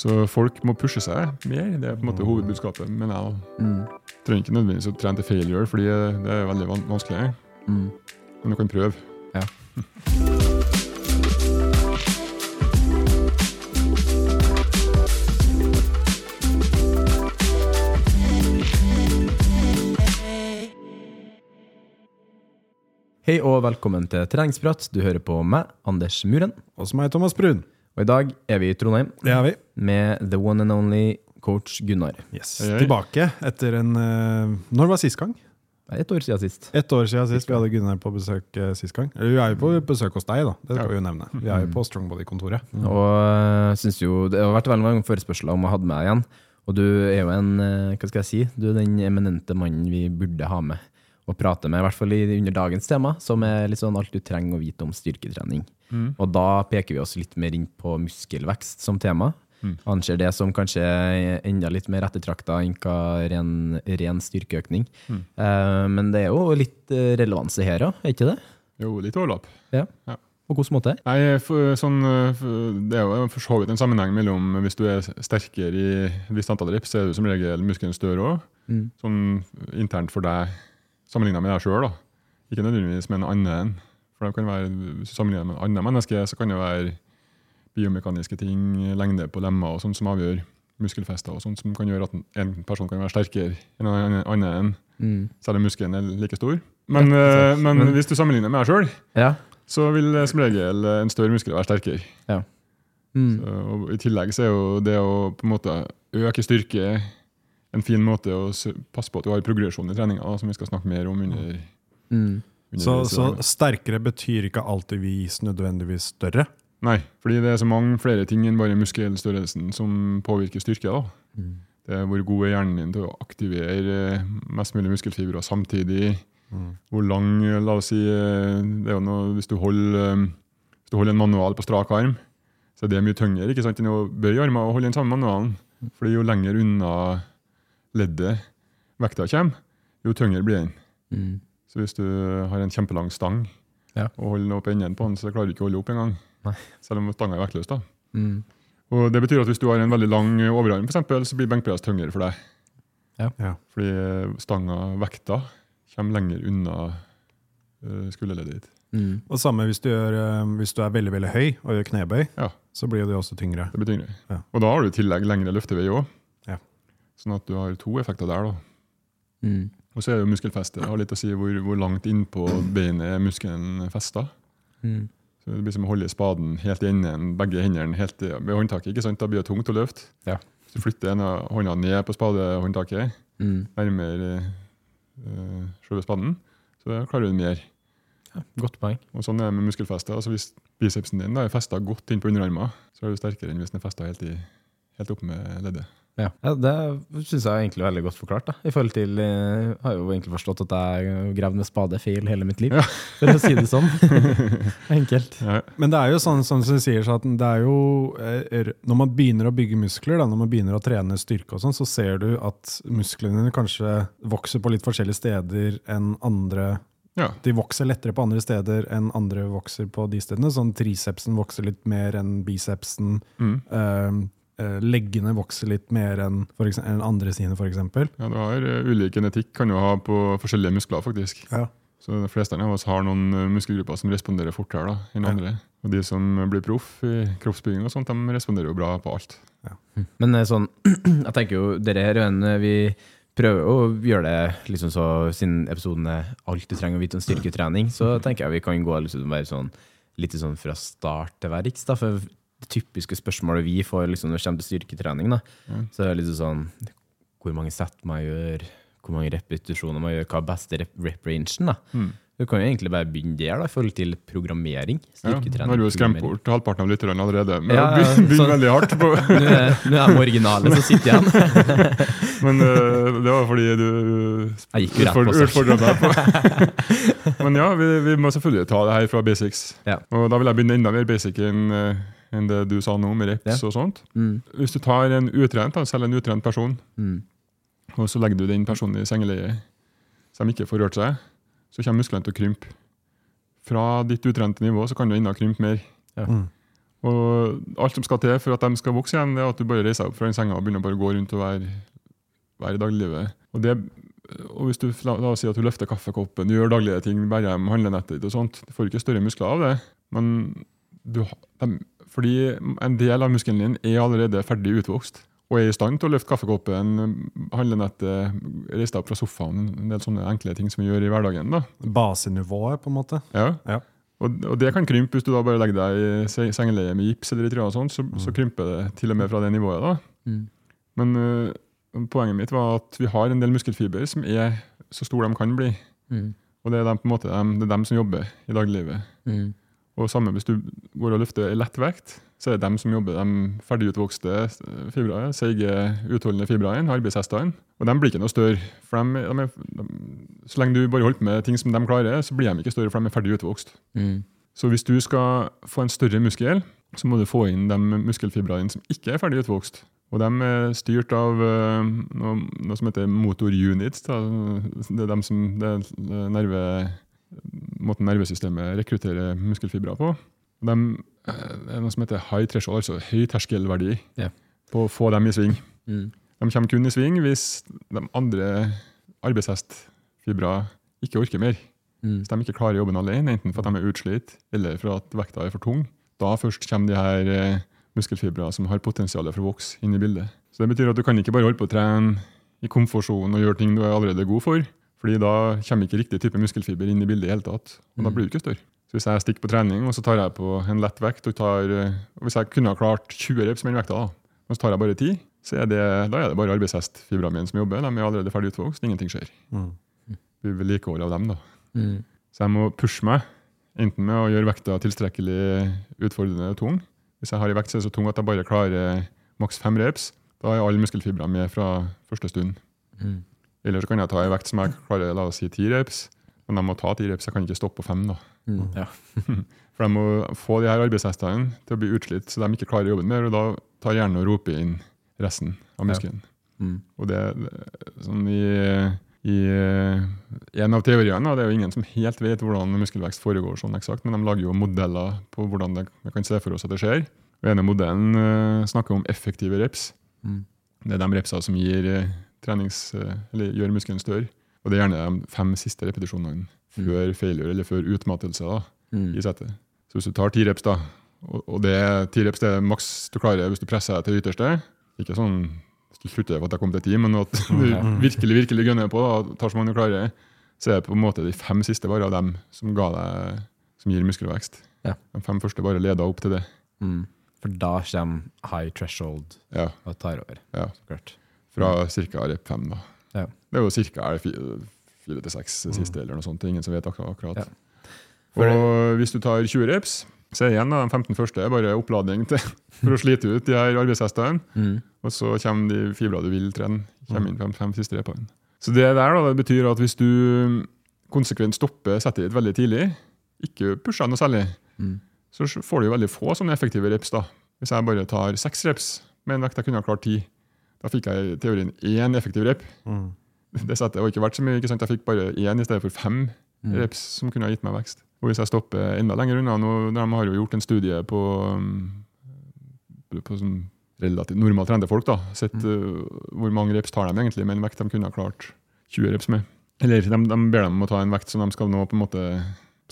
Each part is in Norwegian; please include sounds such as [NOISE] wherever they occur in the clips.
Så folk må pushe seg mer. Det er på en måte hovedbudskapet. Men jeg trenger ikke nødvendigvis å trene til failure, fordi det er veldig vanskelig. vanskelig. Men du kan prøve. Ja. Hei og velkommen til treningsprat. Du hører på meg, Anders Muren. Og så meg, Thomas Brun. Og i dag er vi i Trondheim Det er vi. med the one and only coach Gunnar. Yes. Oi, oi. Tilbake etter en eh, Når var sist gang? Det er Et år siden sist. Ett år siden sist vi hadde Gunnar på besøk eh, sist gang. Eller vi er jo på besøk hos deg, da. Det skal vi jo nevne. Vi er jo på Strongbody-kontoret. Og jeg synes jo Det har vært veldig mange forespørsler om å ha deg med igjen. Og du er jo en eh, Hva skal jeg si? Du er den eminente mannen vi burde ha med og prate med, i hvert fall under dagens tema, som er litt sånn alt du trenger å vite om styrketrening. Og da peker vi oss litt mer inn på muskelvekst som tema. Anser det som kanskje enda litt mer ettertrakta enn hva ren, ren styrkeøkning. Eh, men det er jo litt eh, relevanse her òg, er ikke det? Jo, litt overlapp. Ja. Ja. På hvilken måte? Nei, for, sånn, eh, Det er jo for så vidt en sammenheng mellom hvis du er sterkere i et visst antall rips, så er du som regel muskelen større òg. Sånn internt for deg, sammenligna med deg sjøl. Ikke nødvendigvis med en annen. For det kan være, Hvis du sammenligner med en annen menneske, så kan det være biomekaniske ting, lengde på lemmer og sånt som avgjør muskelfester, og sånt som kan gjøre at en- person kan være sterkere enn en annen, Mm. selv om muskelen er like stor. Men, eh, men hvis du sammenligner med deg sjøl, Ja. så vil eh, som regel en større muskel være sterkere. ja. Mm. Så, I tillegg så er jo det å på en måte øke styrke en fin måte å passe på at du har progresjon i treninga, som vi skal snakke mer om under, Mm. under Så, så sterkere betyr ikke alltid vis nødvendigvis større. Nei, fordi det er så mange flere ting enn bare muskelstørrelsen som påvirker styrke. da. Det er Hvor god er hjernen din til å aktivere mest mulig muskelfibrer samtidig. Hvor lang La oss si eh, det er jo noe, Hvis du holder, eh, hvis du holder en manual på strak arm, så er det mye tyngre enn å bøye armer og holde den samme manualen. Fordi jo lenger unna leddet vekta kommer, jo tyngre blir den. Mm. Så hvis du har en kjempelang stang Ja. og holder den opp enden på den, så klarer du ikke å holde opp engang. Selv om stanga er vektløs. da. Mm. Og Det betyr at hvis du har en veldig lang overarm, for eksempel, så blir benkpress tyngre for deg. Ja. Fordi eh, stanga, vekta, kommer lenger unna uh, skulderleddet ditt. Mm. Og samme hvis du, gjør, eh, hvis du er veldig veldig høy og gjør knebøy, Ja, så blir det også tyngre. det blir tyngre. Ja. Og da har du i tillegg lengre løftevei òg. Ja. Sånn at du har to effekter der. da. Mm. Og så er det jo muskelfeste. Det har litt å si hvor, hvor langt innpå beinet er muskelen festa. Mm. Så det blir som å holde spaden helt i enden, begge hendene helt i, ved håndtaket. ikke sant? Da blir det tungt å løfte. Ja. Hvis du flytter en av hånda ned på spadehåndtaket, Mm. nærmere øh, selve spaden, så klarer du mer. Godt poeng. Og sånn er det med muskelfeste. Altså hvis bicepsen din da er festa godt inn på underarmen, så er du sterkere enn hvis den er festa helt, i- helt opp med leddet. Ja, ja Det syns jeg er egentlig veldig godt forklart. da. I forhold til, eh, Jeg har jo egentlig forstått at jeg gravd med spade feil hele mitt liv, for å si det sånn. [LAUGHS] Enkelt. Ja. Men det er jo sånn, som du sier, så at det er jo eh, Når man begynner å bygge muskler, da, når man begynner å trene styrke, og sånn, så ser du at musklene dine kanskje vokser på litt forskjellige steder enn andre. Ja. De vokser lettere på andre steder enn andre vokser på de stedene. Sånn Tricepsen vokser litt mer enn bicepsen. Mm. Eh, leggene vokser litt mer enn, for enn andre sine, f.eks. Ja, du har eh, Ulik genetikk kan du ha på forskjellige muskler, faktisk. Ja. Så de fleste av oss har noen eh, muskelgrupper som responderer fortere da, enn Ja. andre. Og de som blir proff i kroppsbygging, og sånt, de responderer jo bra på alt. Men eh, sånn, [CLEARS THROAT] jeg tenker jo, dere her er jo eh, Vi prøver å gjøre det liksom så Siden episoden er alt du trenger å vite om styrketrening, så tenker jeg vi kan gå liksom sånn litt sånn fra start til verks. da, For det typiske spørsmålet vi får liksom når det kommer til styrketrening, da, så er det litt sånn Hvor mange sett må jeg gjøre? Hvor mange repetisjoner må jeg gjøre? Hva er beste rep- rep-rangen? Du kan jo egentlig bare begynne der, da, forhold til programmering. Ja, Styrketrening. nå har du skremt bort halvparten av lytterne allerede. Men Ja, ja, ja, begynner sånn- veldig hardt på [LAUGHS] Nå er, jeg er originale som sitter igjen. [LAUGHS] Men uh, det var fordi du Jeg gikk jo rett på sak. [LAUGHS] Men ja, vi, vi må selvfølgelig ta det her fra basics. Ja. Og da vil jeg begynne enda mer basic enn eh, enn det du sa nå, med reps Ja. og sånt. Mm. Hvis du tar en utrent, selv en utrent person, Mm. og så legger du den personen i sengeleie så de ikke får rørt seg, så kommer musklene til å krympe. Fra ditt utrente nivå så kan du ennå krympe mer. Ja. Mm. Og alt som skal til for at de skal vokse igjen, det er at du bare reiser deg opp fra den senga og begynner bare å gå rundt og være, være i dagliglivet. Og, det, og hvis du la, la oss si at du løfter kaffekoppen, du gjør daglige ting, bærer hjem handlenettet ditt og sånt, du får ikke større muskler av det. Men du, dem- fordi en del av muskelen din er allerede ferdig utvokst og er i stand til å løfte kaffekoppen, handlenettet, reise deg opp fra sofaen, en del sånne enkle ting som vi gjør i hverdagen. da. Basenivået, på en måte. Ja. Ja. Og, og det kan krympe hvis du da bare legger deg i se- sengeleie med gips eller i trøya, og sånt, så, så krymper det til og med fra det nivået. da. Mm. Men uh, poenget mitt var at vi har en del muskelfiber som er så store de kan bli. Mm. Og det er dem, måte, det er dem som jobber i dagliglivet. Mm. Og samme hvis du går og løfter i lett så er det dem som jobber, de ferdigutvokste fibrene, seige, utholdende fibrene, arbeidshestene. Og de blir ikke noe større. For de, de er, de, så lenge du bare holder på med ting som de klarer, så blir de ikke større, for de er ferdig utvokst. Mm. Så hvis du skal få en større muskel, så må du få inn de muskelfibrene som ikke er ferdig utvokst. Og de er styrt av øh, noe, noe som heter motor units. Da. Det er de som det er nerve, måten nervesystemet rekrutterer muskelfibrer på. De, det er noe som heter high threshold, altså høy terskelverdi Ja. på å få dem i sving. Mm. De kommer kun i sving hvis de andre arbeidshestfibre ikke orker mer. Mm. Hvis de ikke klarer jobben alene, enten for at de er utslitt eller for at vekta er for tung, da først kommer de her eh, som har potensial for å vokse, inn i bildet. Så Det betyr at du kan ikke bare holde på å trene i komfortsonen og gjøre ting du er allerede god for, fordi da kommer ikke riktig type muskelfiber inn i bildet i hele tatt, og da blir du ikke større. Så Hvis jeg stikker på trening og så tar jeg på en lett vekt, og, tar, eh, og hvis jeg kunne ha klart 20 reps med den vekta, og så tar jeg bare 10, så er det, da er det bare arbeidshestfibrene mine som jobber. De er allerede ferdig utvokst, ingenting skjer. Mm. Blir vedlikehold av dem, da. Mm. Så jeg må pushe meg, enten med å gjøre vekta tilstrekkelig utfordrende og tung. Hvis jeg har en vekt som er så tung at jeg bare klarer maks fem reps, da er alle muskelfibrene med fra første stund. Mm. Eller så kan jeg ta en vekt som jeg klarer la oss si ti reps, men jeg må ta ti reps, jeg kan ikke stoppe på fem. da. Mm. Ja. [LAUGHS] For jeg må få de her arbeidshestene til å bli utslitt, så de ikke klarer jobben mer, og da tar hjernen og roper inn resten av muskelen. Mm. Og det, sånn i, i en av teoriene, det er jo ingen som helt vet hvordan muskelvekst foregår sånn eksakt, men de lager jo modeller på hvordan det, vi kan se for oss at det skjer. Og ene modellen eh, snakker om effektive reps. Mm. Det er de repsene som gir eh, trenings, eh, eller gjør muskelen større. Og det er gjerne de fem siste repetisjonene før failure, eller før utmattelse da, Mm. i settet. Så hvis du tar ti reps, da, og, og det, ti reps det er maks du klarer hvis du presser deg til det ytterste, ikke sånn hvis du slutter for at jeg kom til ti, men at [LAUGHS] du virkelig virkelig gønner på og tar så mange du klarer, så er det på en måte de fem siste bare av dem som deg, som gir muskelvekst. Ja. De fem første bare leder opp til det. Mm. For da kommer high threshold Ja, og tar over. ja. Så klart. Fra ca. rep 5. Da. Ja. Det er jo ca. fire til seks siste, eller noe sånt. Ingen som vet akkurat. Ja. Og hvis du tar 20 reps, Så er igjen, da, de 15 første er bare oppladning til, for å slite ut de her arbeidshestene. Mm. Og så kommer de fibra du vil trene, kommer inn på de fem siste repene. Så det der da, det betyr at hvis du konsekvent stopper settet ditt veldig tidlig, ikke pusher noe særlig, Mm. så får du veldig få sånne effektive reps. da. Hvis jeg bare tar seks reps med en vekt jeg kunne ha klart ti, da fikk jeg i teorien én effektiv rep. Mm. Det setter var ikke vært så mye. ikke sant? Jeg fikk bare én i stedet for fem Mm. reps som kunne ha gitt meg vekst. Og hvis jeg stopper enda lenger unna nå, De har jo gjort en studie på, um, på sånn relativt normalt trente folk. da, Sett uh, hvor mange reps tar de egentlig med en vekt de kunne ha klart 20 reps med. Eller de, de ber dem om å ta en vekt som de skal nå på en måte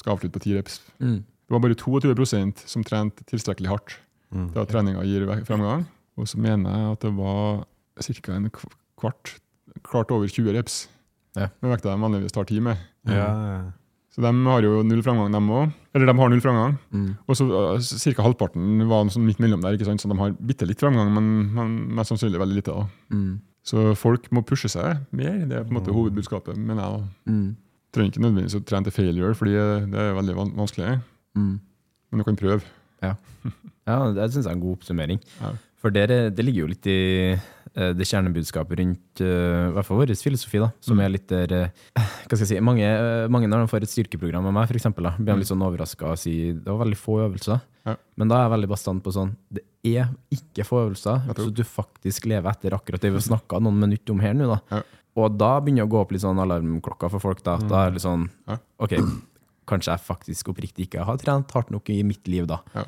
skal avslutte på 10 reps. Mm. Det var bare 22% som trente tilstrekkelig hardt Mm. til at treninga gir fremgang. Og så mener jeg at det var ca. en kvart, klart over 20 reps Ja. med vekta de vanligvis tar tid med. Ja, ja. Så de har jo null framgang, dem òg. Eller de har null framgang. Mm. Og så uh, ca. halvparten var sånn midt mellom der, ikke sant? så de har bitte litt framgang, men, men mest sannsynlig veldig lite. da. Mm. Så folk må pushe seg mer. Det er på en måte hovedbudskapet. mener jeg. da. Mm. Trenger ikke nødvendigvis å trene til failure, fordi det er veldig vanskelig. Mm. Men du kan prøve. Ja, [LAUGHS] det syns jeg er en god oppsummering. Ja. For dere, det ligger jo litt i eh, det kjernebudskapet rundt eh, i hvert fall vår filosofi, da, som Mm. er litt der eh, Hva skal jeg si Mange, mange når de får et styrkeprogram av meg, for eksempel, da, blir de litt sånn overraska og sier det var veldig få øvelser. Mm. Ja. Men da er jeg veldig bastant på sånn Det er ikke få øvelser, så du faktisk lever etter akkurat det vi har snakka noen minutter om her nå. da. Ja. Og da begynner det å gå opp litt sånn alarmklokka for folk. da, at Da er det litt sånn Mm. OK, kanskje jeg faktisk oppriktig ikke har trent hardt nok i mitt liv, da. Ja.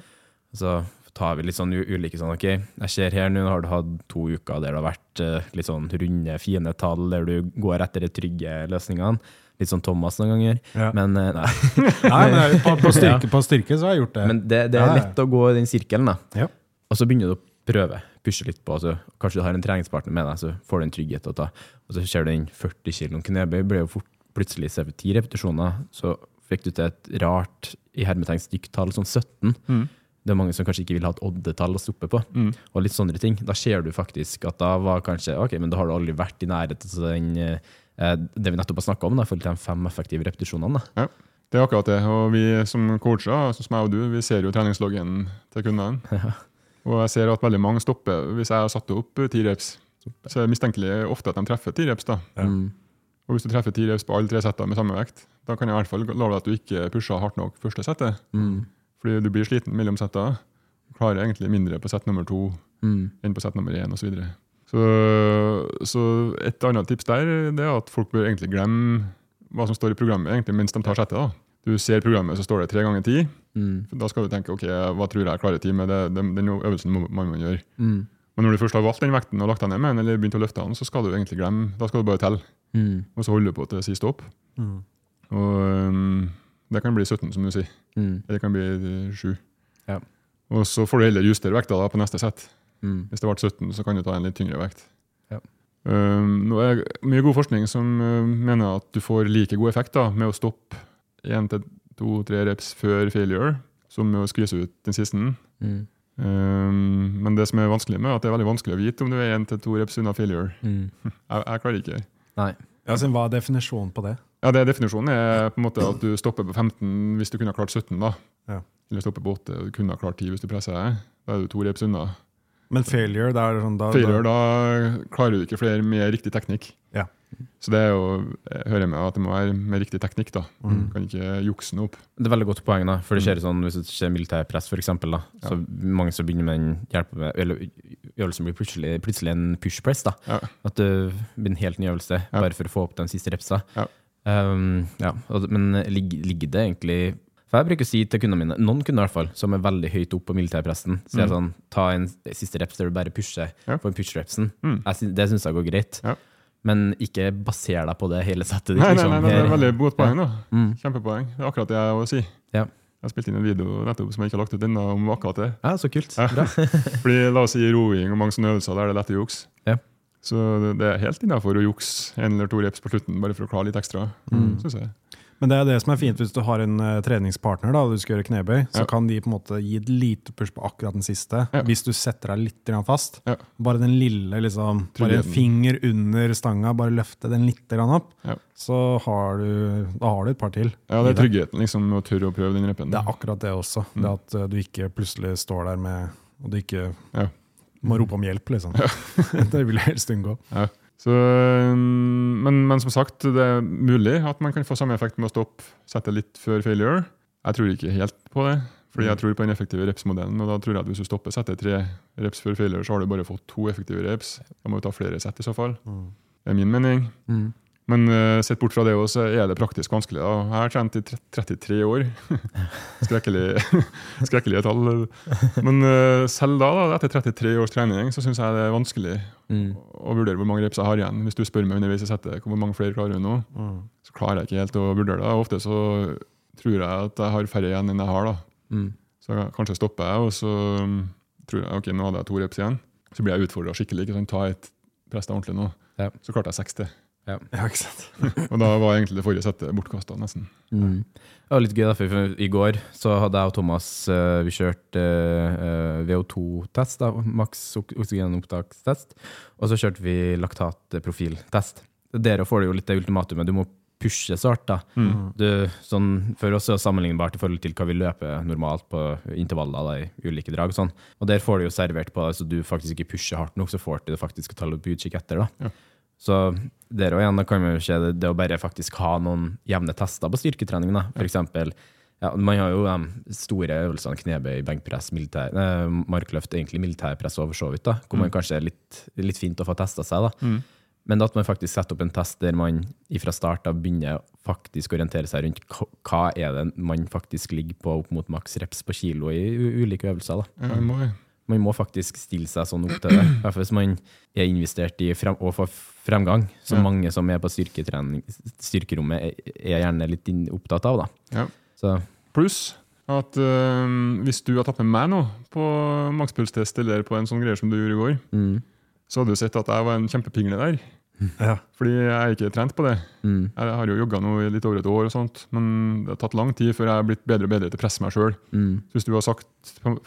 Så tar vi litt sånn ulike sånn, ok, jeg ser her nå har du hatt to uker der det har vært eh, litt sånn runde, fine tall, der du går etter de trygge løsningene. Litt sånn Thomas noen ganger. Ja. Men eh, nei. [LAUGHS] Nei, men på, på, styrke, på styrke så har jeg gjort det. Men det, det er lett å gå i den sirkelen, da. Ja. Og så begynner du å prøve, pushe litt på. Altså, kanskje du har en treningspartner med deg, så får du en trygghet å ta. Og så ser du den 40 kg knebøy, blir jo fort plutselig vi 10 repetisjoner, så fikk du til et rart i hermetegn stygt tall, sånn 17. Mm. Det er mange som kanskje ikke vil ha et oddetall å stoppe på. Mm. Og litt sånne ting. Da ser du faktisk at da var kanskje Ok, men da har du aldri vært i nærheten til den, eh, det vi nettopp har snakka om, da, for de fem effektive repetisjonene. Da. Det er akkurat det. Og vi som coacher, sånn som jeg og du, vi ser jo treningsloggen til kundene. [LAUGHS] Og jeg ser at veldig mange stopper hvis jeg har satt opp ti reps. Så er det mistenkelig ofte at de treffer ti reps. da. Ja. Mm. Og hvis du treffer ti reps på alle tre setter med samme vekt, da kan jeg i hvert fall love deg at du ikke pusher hardt nok første settet. Mm. Fordi du blir sliten mellom settene. Klarer egentlig mindre på sett nummer to Mm. enn på sett nummer én osv. Så, videre. så Så et annet tips der det er at folk bør egentlig glemme hva som står i programmet egentlig mens de tar settet. da. Du ser programmet, så står det tre ganger ti. Mm. Da skal du tenke ok, hva tror jeg klarer ti med det, den, den øvelsen må man gjøre. Mm. Men når du først har valgt den vekten og lagt den ned med den, eller begynt å løfte den, så skal du egentlig glemme. Da skal du bare telle, Mm. og så holder du på til det sier stopp. Mm. Og øhm, det kan bli 17, som du sier. Mm. Eller det kan bli øh, 7. Ja. Og så får du heller justere vekta da på neste sett. Mm. Hvis det ble 17, så kan du ta en litt tyngre vekt. Ja. Um, nå er det mye god forskning som uh, mener at du får like god effekt da, med å stoppe én til to-tre reps før failure, som med å skvise ut den siste. Mm. Um, men det som er vanskelig med, er at det er veldig vanskelig å vite om du er én til to reps unna failure. Mm. [LAUGHS] Jeg, jeg klarer ikke. Nei. Ja, så hva er definisjonen på det? Ja, det Definisjonen er på en måte at du stopper på 15 hvis du kunne ha klart 17. da. Ja. Eller stopper på 8 og du kunne ha klart 10 hvis du presser deg. Da er du to reps unna. Men failure, det er sånn da, Failure, da klarer du ikke flere med riktig teknikk. Ja. Så det er jo, jeg hører med at det må være med riktig teknikk. da. Mm. Du kan ikke jukse noe opp. Det er veldig godt poeng, da. For det skjer sånn, hvis det skjer militærpress, for eksempel, da, så mange som begynner med en hjelp med, eller øvelsen blir plutselig, plutselig en push press. da. Ja. At det blir en helt ny øvelse, Ja. bare for å få opp den siste repsa. Ja. Um, ja. Men ligger, det egentlig For jeg bruker å si til kundene mine, noen kunder i hvert fall, som er veldig høyt oppe på militærpressen, så er sånn, ta en siste reps der du bare pusher Mm. Ja. en push-repsen. Mm. Det syns jeg går greit. Ja. Men ikke baser deg på det hele settet. Nei, liksom. nei, nei, det er veldig godt poeng. da. Mm. Kjempepoeng. Det er akkurat det jeg også si. Ja. Jeg spilte inn en video nettopp som jeg ikke har lagt ut ennå, om akkurat det. Ja, så kult. Ja. Bra. [LAUGHS] Fordi La oss si roing og mange sånne øvelser der det er lett å jukse. Ja. Så det- er helt innafor å jukse en eller to reps på slutten bare for å klare litt ekstra, Mm. Men det er det som er fint hvis du har en uh, treningspartner da, du skal gjøre knebøy, så Ja. kan de på en måte gi et lite push på akkurat den siste, Ja. hvis du setter deg litt grann fast. Ja. Bare den lille, liksom, bare en finger under stanga, bare løfte den litt grann opp, så har du, da har du et par til. Ja, det er tryggheten liksom, å tørre å prøve den repen. Det er akkurat det også. Mm. Det at uh, du ikke plutselig står der med Og du ikke. Må rope om hjelp, liksom. [LAUGHS] det vil jeg helst unngå. Ja. Så, men, men som sagt, det er mulig at man kan få samme effekt med å stoppe sette litt før failure. Jeg tror ikke helt på det, fordi jeg tror på den effektive reps-modellen. og da tror jeg at Hvis du stopper setter tre reps før failure, så har du bare fått to effektive reps. Da må du ta flere sett i så fall. Det er min mening. Mm. Men uh, sett bort fra det også, så er det praktisk vanskelig. Da. Jeg har trent i 33 år. [LAUGHS] Skrekkelig, [LAUGHS] skrekkelige tall. Men uh, selv da, da, etter 33 års trening, så syns jeg det er vanskelig Mm. å vurdere hvor mange reps jeg har igjen. Hvis du spør meg underveis i settet hvor mange flere klarer du nå, så klarer jeg ikke helt å vurdere det. Ofte så tror jeg at jeg har færre igjen enn jeg har. da. Mm. Så kanskje stopper jeg, og så um, tror jeg ok, nå hadde jeg to reps igjen. Så blir jeg utfordra skikkelig. ikke sant? Ta et press deg ordentlig nå. Ja. Så klarte jeg 60. [LAUGHS] Ja, ikke sant? Og da var egentlig det forrige settet bortkasta, nesten. Mm. Det var litt gøy, da, for i går så hadde jeg og Thomas eh, vi kjørt eh, VO2-test, da, maks ok- oksygenopptakstest, og så kjørte vi laktatprofiltest. Der får det jo litt det ultimatumet. Du må pushe så hardt. da. Du, sånn, for oss er det sammenlignbart i forhold til hva vi løper normalt på intervaller da, i ulike drag. og Sånn. Og der får du jo servert på det, så du faktisk ikke pusher hardt nok, så får du det å ta litt utkikk etter. da. Så der og igjen da kan man jo se det, det å bare faktisk ha noen jevne tester på styrketrening. da. For eksempel, ja, man har jo de store øvelsene knebøy, benkpress, militær, eh, markløft, egentlig militærpress over så vidt, da, hvor man kanskje er litt, litt fint å få testa seg. da. Men at man faktisk setter opp en test der man fra start av begynner å faktisk orientere seg rundt hva- er det man faktisk ligger på opp mot maks reps på kilo i ulike øvelser. da. Ja, Man må faktisk stille seg sånn opp til det. I hvert fall hvis man er investert i frem, å få fremgang, som Ja. mange som er på styrkerommet, er, er gjerne litt opptatt av. da. ja. Så Pluss at øh, hvis du har tatt med meg nå på makspulstest eller på en sånn greie som du gjorde i går, mm, så hadde du sett at jeg var en kjempepingle der. Ja. Fordi jeg er ikke trent på det. mm, Jeg har jo jogga litt over et år, og sånt, men det har tatt lang tid før jeg har blitt bedre og bedre til å presse meg sjøl. mm, Hvis du har sagt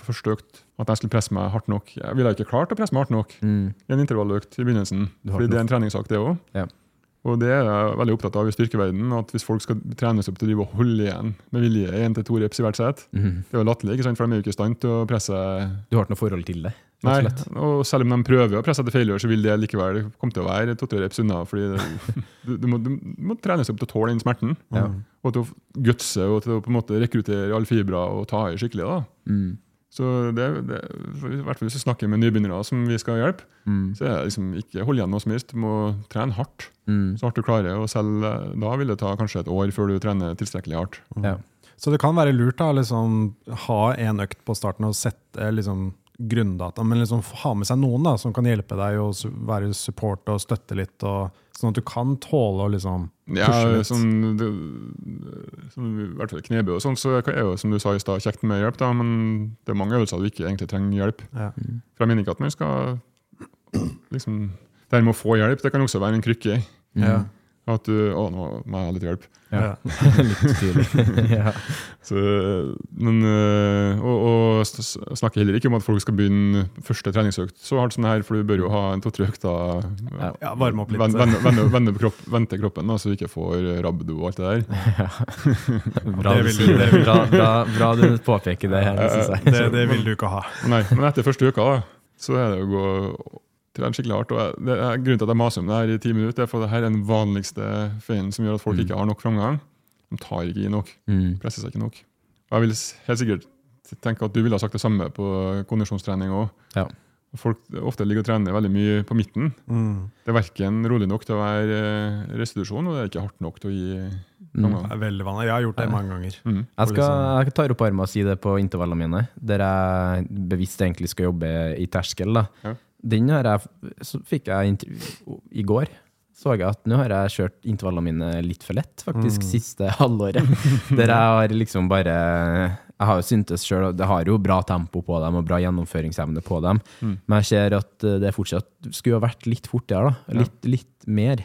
første økt at jeg skulle presse meg hardt nok Jeg ville ikke klart å presse meg hardt nok mm, i en intervalløkt i begynnelsen. Fordi det er en treningssak, det òg. Ja. Og det er jeg veldig opptatt av i styrkeverdenen, at hvis folk skal trenes opp til å drive og holde igjen med vilje én til to reps i hvert sett, mm. det er jo latterlig, for de er jo ikke i stand til å presse Du har ikke noe forhold til det? Nei, slett. og selv om de prøver å presse etter failure, så vil det likevel komme til å være to-tre reps unna. fordi det, [LAUGHS] du, du, må, du må trenes opp til å tåle den smerten. Ja. Og til å gutse og til å på en måte rekruttere alle fibre og ta i skikkelig. da. Mm, Så det, det, i hvert fall Hvis vi snakker med nybegynnere som vi skal hjelpe, mm, så er det liksom ikke hold igjen noe som helst. Du må trene hardt. mm, Så hardt du klarer. Og selv eh, da vil det ta kanskje et år før du trener tilstrekkelig hardt. ja. Så det kan være lurt da, liksom, ha en økt på starten og sette liksom, grunndata, men liksom ha med seg noen da, som kan hjelpe deg å være support og støtte litt, og, sånn at du kan tåle å liksom, Ja, litt. sånn, det, sånn, I hvert fall knebøy og sånn, så er jo som du sa i stad, kjekt med hjelp, da, men det er mange øvelser du ikke egentlig trenger hjelp. Ja. For jeg mener ikke at man skal liksom Det her med å få hjelp, det kan også være en krykke. Ja. At du Å, nå må jeg ha litt hjelp. Ja. [LAUGHS] Litt tydelig. [LAUGHS] ja. Så, men, øh, og, og snakker heller ikke om at folk skal begynne første treningsøkt så hardt som det her, for du bør jo ha en to-tre økter. Ja. Ja, varme opp litt. Vende, vende, vende, vende, kropp, vente kroppen, da, så du ikke får rabdo og alt det der. [LAUGHS] Bra, det du vil- det det. vil- bra, bra, bra du påpeker det her. synes jeg. Det, det vil du ikke ha. Nei, men etter første uka da, så er det å gå trene skikkelig hardt. Og det er, grunnen til at jeg maser om det her i ti minutter, er for det her er den vanligste feilen som gjør at folk ikke har nok framgang. De tar ikke i nok, Mm, presser seg ikke nok. Og jeg vil helt sikkert tenke at du ville ha sagt det samme på kondisjonstrening òg. Ja. Folk ofte ligger og trener veldig mye på midten. Mm. Det er verken rolig nok til å være eh, restitusjon, og det er ikke hardt nok til å gi Det er veldig vanlig. Jeg har gjort det mange ganger. Mm. Jeg, skal, jeg tar opp armen og sier det på intervallene mine, der jeg bevisst egentlig skal jobbe i terskel. Da. Ja. Den jeg, så fikk jeg intervju- i går. Så jeg at nå har jeg kjørt intervallene mine litt for lett, faktisk, siste halvåret. Der jeg har liksom bare Jeg har jo syntes selv, at Det har jo bra tempo på dem og bra gjennomføringsevne på dem, men jeg ser at eh, det fortsatt skulle ha vært litt fortere. da, Litt, litt mer.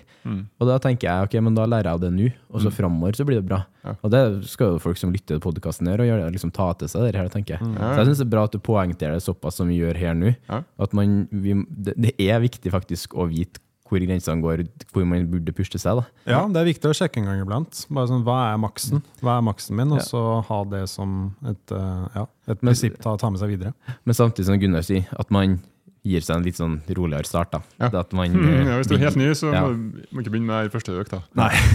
Og da tenker jeg ok, men da lærer jeg det nå, og så framover så blir det bra. Og det skal jo folk som lytter til podkasten gjøre, og gjøre, liksom ta til seg det her, tenker jeg. Så jeg syns det er bra at du poengterer det såpass som vi gjør her nå. Ja. At man, vi, det, det er viktig faktisk å vite hvor grensene går, hvor man burde puste seg. da. Ja, det er viktig å sjekke en gang iblant. Bare sånn, Hva er maksen Hva er maksen min? Og Ja. så ha det som et, eh, ja, et Men- prinsipp ta, ta med seg videre. Men samtidig som Gunnar sier, at man gir seg en litt sånn roligere start. da. Ja. Det At man Mm, [LAUGHS] eh, ja, hvis du er helt ny, så Ja. må du ikke begynne med første økt. da.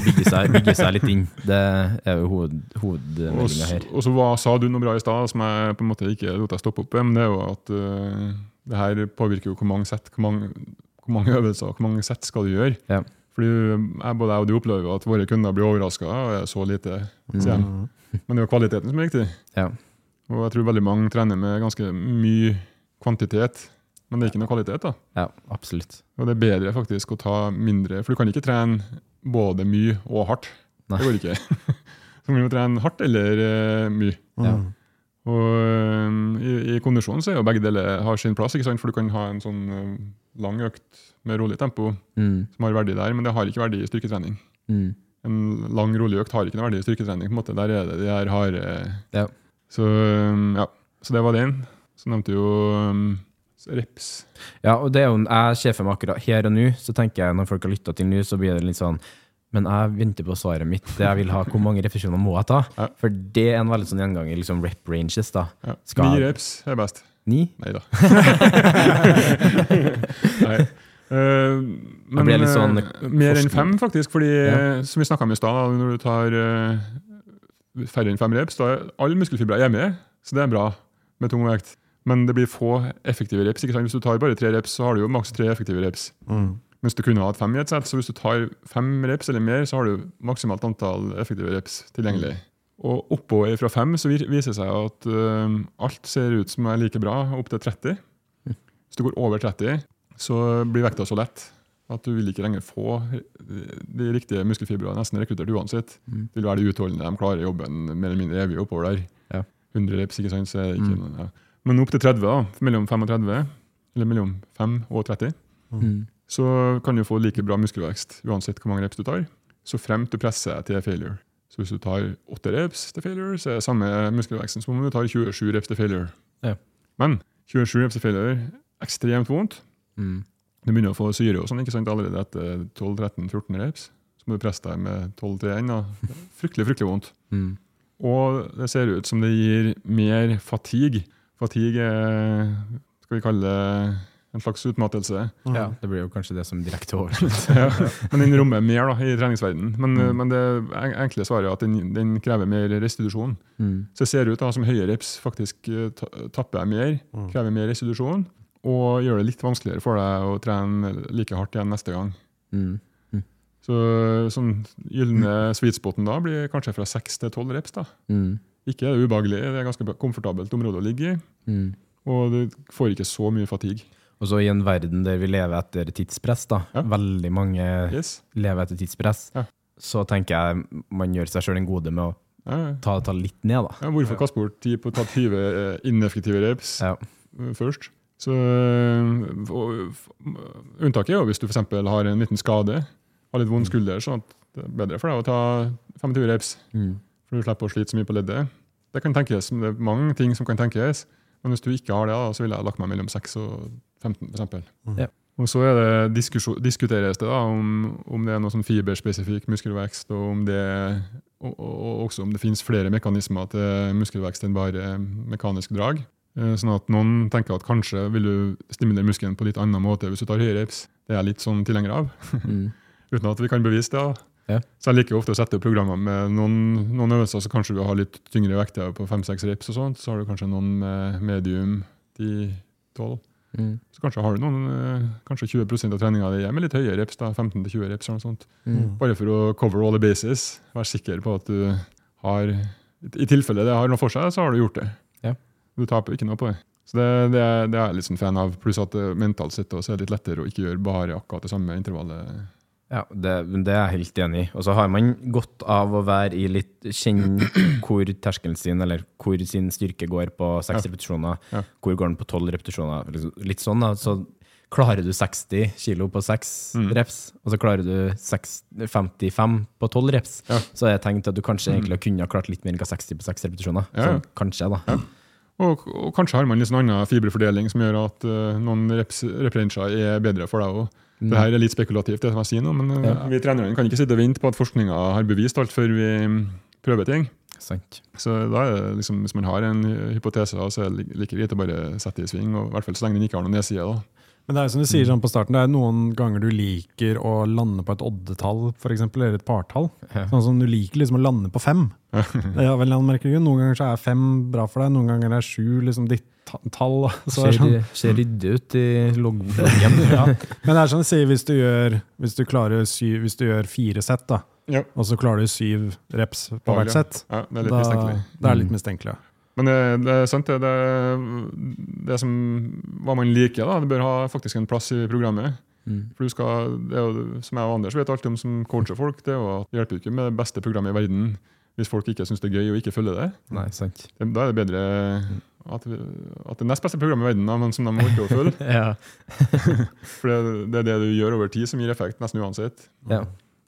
bygge, seg, bygge seg litt inn. Det er jo hoved, hovedmeldinga her. og så hva- sa du noe bra i stad som jeg på en måte ikke lot deg stoppe opp med, men det er jo at uh, det her påvirker jo hvor mange sett, hvor mange, hvor mange øvelser og hvor mange sett skal du gjøre. Ja. Fordi jeg, både jeg og du opplever at våre kunder blir overraska og er så lite Mm. Men det er jo kvaliteten som er viktig. Ja. Og jeg tror veldig mange trener med ganske mye kvantitet, men det er ikke noe kvalitet. da. ja, absolutt. Og det er bedre faktisk å ta mindre, for du kan ikke trene både mye og hardt. Nei. Det går ikke. [LAUGHS] Så må du trene hardt eller uh, mye. Ja. Og øhm, i, i kondisjonen så er jo begge deler har sin plass, ikke sant? for du kan ha en sånn øhm, lang økt med rolig tempo Mm, som har verdi der, men det har ikke verdi i styrketrening. mm, En lang, rolig økt har ikke noe verdi i styrketrening. på en måte. Der er det de her harde ja. så, øhm, ja. så det var den. Så nevnte jo um, reps. ja, og det er jo, jeg ser for meg akkurat her og nå, så tenker jeg når folk har lytta til nå, så blir det litt sånn men jeg venter på svaret mitt. Det jeg vil ha, Hvor mange refusjoner må jeg ta? Ja. For det er en veldig sånn gjenganger. Liksom rep ranges. da. Ja. Skal- Ni reps er best. Ni? Nei da. [LAUGHS] Nei. Eh, men litt sånn eh, mer enn fem, faktisk. Fordi, Ja. eh, som vi snakka om i stad, når du tar uh, færre enn fem reps, da er alle muskelfibre hjemme. så det er bra med tung vekt. Men det blir få effektive reps. ikke sant? Hvis du tar bare tre reps, så har du jo maks tre effektive reps. Mens du kunne hatt fem i et sett, så hvis du tar fem reps eller mer, så har du maksimalt antall effektive reps tilgjengelig. Og oppover fra fem så viser det seg at uh, alt ser ut som er like bra opp til 30. Hvis du går over 30, så blir vekta så lett at du vil ikke lenger få de riktige muskelfibrene nesten rekruttert uansett. Det vil være de utholdende, de klarer jobben mer eller mindre evig oppover der. Ja. 100 reps, ikke sant, ikke noe, ja. Men opp til 30, da, mellom 5 og 30, eller mellom 5 og 30, Mm. Så kan du få like bra muskelvekst uansett hvor mange reps du tar, så fremt du presser til failure. Så hvis du tar 8 reps til failure, så er det samme muskelveksten som om du tar 27 reps til failure. Ja. Men 27 reps til failure, ekstremt vondt. Mm. Du begynner å få syre og sånn, ikke sant, allerede etter 12-13-14 reps. Så må du presse deg med 12 til 1. Da. Fryktelig, fryktelig vondt. Mm. Og det ser ut som det gir mer fatigue. Fatigue er, skal vi kalle det, en slags utmattelse. Ja, det blir jo kanskje det som direkte oversett. [LAUGHS] ja. Men den rommer mer da, i treningsverdenen. Men, men det enkle svaret er at den, den krever mer restitusjon. Mm. Så det ser ut da, som høye reps faktisk tapper ta, tapper mer, krever mer restitusjon, og gjør det litt vanskeligere for deg å trene like hardt igjen neste gang. Mm. Så sånn gylne sweet spoten da blir kanskje fra 6 til 12 reps. da. Mm. Ikke er det ubehagelig, det er ganske komfortabelt område å ligge i, Mm. og du får ikke så mye fatigue. Og så i en verden der vi lever etter tidspress, da, Ja. veldig mange Yes. lever etter tidspress, Ja. så tenker jeg man gjør seg sjøl en gode med å Ja, ja. ta, ta litt ned, da. Ja, hvorfor kaste bort tid på å ta 20 eh, ineffektive reps Ja. eh, først? Så, eh, og, unntaket er jo hvis du f.eks. har en liten skade, har litt vond skulder, sånn at det er bedre for deg å ta 25 reps, Mm. for du slipper å slite så mye på leddet. Det kan tenkes, det er mange ting som kan tenkes. Men hvis du ikke har det, da, så ville jeg lagt meg mellom 6 og 15 f.eks. Ja. Og så er det diskuteres det da om, om det er noe sånn fiberspesifikk muskelvekst, og om det, og, og, og også om det finnes flere mekanismer til muskelvekst enn bare mekanisk drag. Eh, Sånn at noen tenker at kanskje vil du stimulere muskelen på litt annen måte hvis du tar høyere reps. Det er jeg litt sånn tilhenger av, Mm. [LAUGHS] uten at vi kan bevise det. Ja. Så jeg liker ofte å sette opp programmer med noen, noen øvelser så kanskje du har litt tyngre vekter på 5-6 reps, og sånt. så har du kanskje noen med medium 10-12. Mm. Så kanskje har du noen, eh, kanskje 20 av treninga di med litt høye reps, da, 15-20 reps. eller noe sånt. Mm. Bare for å cover all the bases. Være sikker på at du har I tilfelle det har noe for seg, så har du gjort det. Ja. Du taper ikke noe på det. Så det, det, er, det er jeg litt sånn fan av. Pluss at mentalt sett også er det litt lettere å ikke gjøre bare akkurat det samme intervallet Ja, det, det er jeg helt enig i. Og så har man godt av å være i litt Kjenne [CLEARS THROAT] hvor terskelen sin, eller hvor sin styrke går på seks repetisjoner. Ja. Hvor går den på tolv repetisjoner? liksom Litt sånn, da. Så klarer du 60 kilo på seks Mm. reps, og så klarer du 6, 55 på tolv reps, Ja. så er jeg tenkt at du kanskje egentlig kunne ha klart litt mer enn 60 på seks repetisjoner. Ja, ja. Sånn, kanskje, da. Og, og kanskje har man en sånn annen fiberfordeling som gjør at uh, noen reps, represenser er bedre for deg òg. Det her er litt spekulativt, det som jeg sier nå, men ja. vi trenerne kan ikke sitte og vente på at forskninga har bevist alt før vi mm, prøver ting. Sant. Så da er det liksom, Hvis man har en hypotese, så er det li- like greit å bare sette i sving. og i hvert fall så lenge den ikke har noen nedside. da. Men det er som du sier sånn på starten, det er noen ganger du liker å lande på et oddetall, for eksempel, eller et partall. Sånn som du liker liksom å lande på fem. Er vel. Noen ganger så er fem bra for deg, noen ganger er sju liksom ditt tall. Så er sånn. Ser, ser ryddig ut i logg- [LAUGHS] loggen. ja. [LAUGHS] Men det er sånn å si, hvis du gjør, hvis du klarer syv, hvis du gjør fire sett, da, Ja. og så klarer du syv reps på hvert sett, Ja, det er litt da, mistenkelig. det er litt mistenkelig. Men det, det er sant, det. Det, det som, hva man liker, da, det bør ha faktisk en plass i programmet. Mm. For du skal, det er jo, Som jeg og Anders vet alltid om som coacher folk, det er at det hjelper ikke med det beste programmet i verden hvis folk ikke syns det er gøy og ikke følger det. Nei, sant. det da er det bedre at, at det nest beste programmet i verden, da, men som de orker å følge. [LAUGHS] [LAUGHS] For det, det er det du gjør over tid som gir effekt, nesten uansett. ja.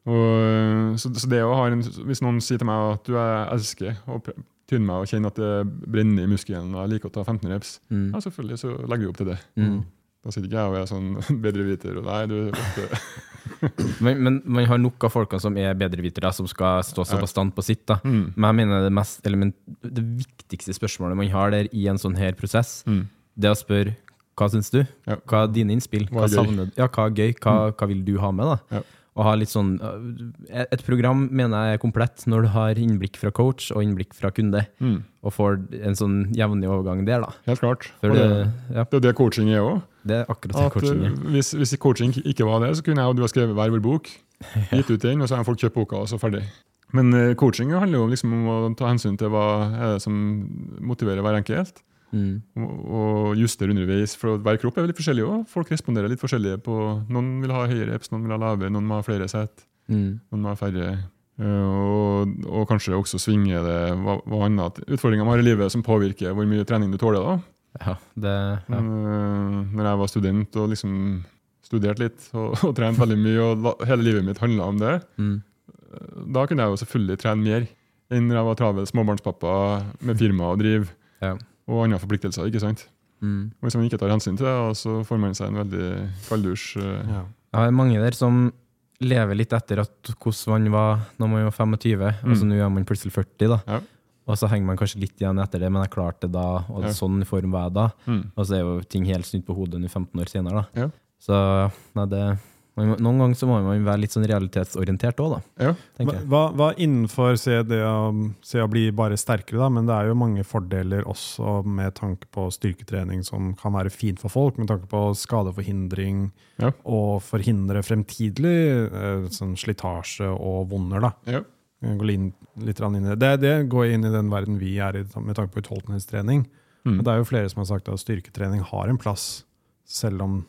Og, så, så det å ha en, Hvis noen sier til meg at du jeg elsker å tynne meg og kjenne at det brenner i muskelen, og jeg liker å ta 15 reps, Mm. ja, selvfølgelig så legger vi opp til det. Mm. Da sitter ikke jeg og er sånn [LAUGHS] bedreviter. og Nei, du, det, [LAUGHS] Men, men man har nok av folkene som er bedrevitere, som skal stå så på bastant på sitt. da. Mm. Men jeg mener det, mest, element, det viktigste spørsmålet man har der i en sånn her prosess, Mm. det er å spørre hva syns du? Ja. Hva er dine innspill? Hva Hva, er gøy? Mm. savner? Ja, hva er gøy? Hva, hva vil du ha med? da? Ja. Og ha litt sånn, uh, Et program mener jeg er komplett når du har innblikk fra coach og innblikk fra kunde, Mm. og får en sånn jevnlig overgang der. da. Helt klart. Det, det, ja, det er det coaching er òg. det er akkurat det At, coaching eh, er. hvis, hvis coaching ikke var det, så kunne jeg og du ha skrevet hver vår bok, [LAUGHS] gitt ut den, og så har folk kjøpt boka, og så ferdig. Men eh, coaching handler jo liksom om å ta hensyn til hva det som motiverer hver enkelt. Mm. og, justere underveis. For hver kropp er litt forskjellig òg. Folk responderer litt forskjellige på Noen vil ha høyere eps, noen vil ha lavere, noen må ha flere sett, Mm. noen må ha færre. Eh, og, og kanskje også svinge det hva, hva annet utfordringer man har i livet som påvirker hvor mye trening du tåler. da. Ja, det, ja. Men, eh, når jeg var student og liksom studerte litt og, og trente veldig mye, og hele livet mitt handla om det, Mm. da kunne jeg jo selvfølgelig trene mer enn når jeg var travel småbarnspappa med firma og drive, Ja. Og andre forpliktelser. ikke sant? Mm. Hvis man ikke tar hensyn til det, så får man seg en veldig kalddusj. eh, Ja. det er mange der som lever litt etter at hvordan man var når man var 25, og så Mm. nå er man plutselig 40. da. Ja. Og så henger man kanskje litt igjen etter det, men jeg klarte det da, og Ja. sånn form var jeg da. Mm. Og så er jo ting helt snudd på hodet nå 15 år senere. da. Ja. Så nei, det, man, noen ganger så må man være litt sånn realitetsorientert òg, da. Ja. Hva, jeg. hva, hva innenfor se det å, se å bli bare sterkere, da, men det er jo mange fordeler også med tanke på styrketrening som kan være fint for folk, med tanke på skadeforhindring Ja. og forhindre fremtidig eh, sånn slitasje og vonder. da. Ja. Går inn, litt inn i det. det. Det går inn i den verden vi er i med tanke på utholdenhetstrening. Mm. Det er jo flere som har sagt at styrketrening har en plass, selv om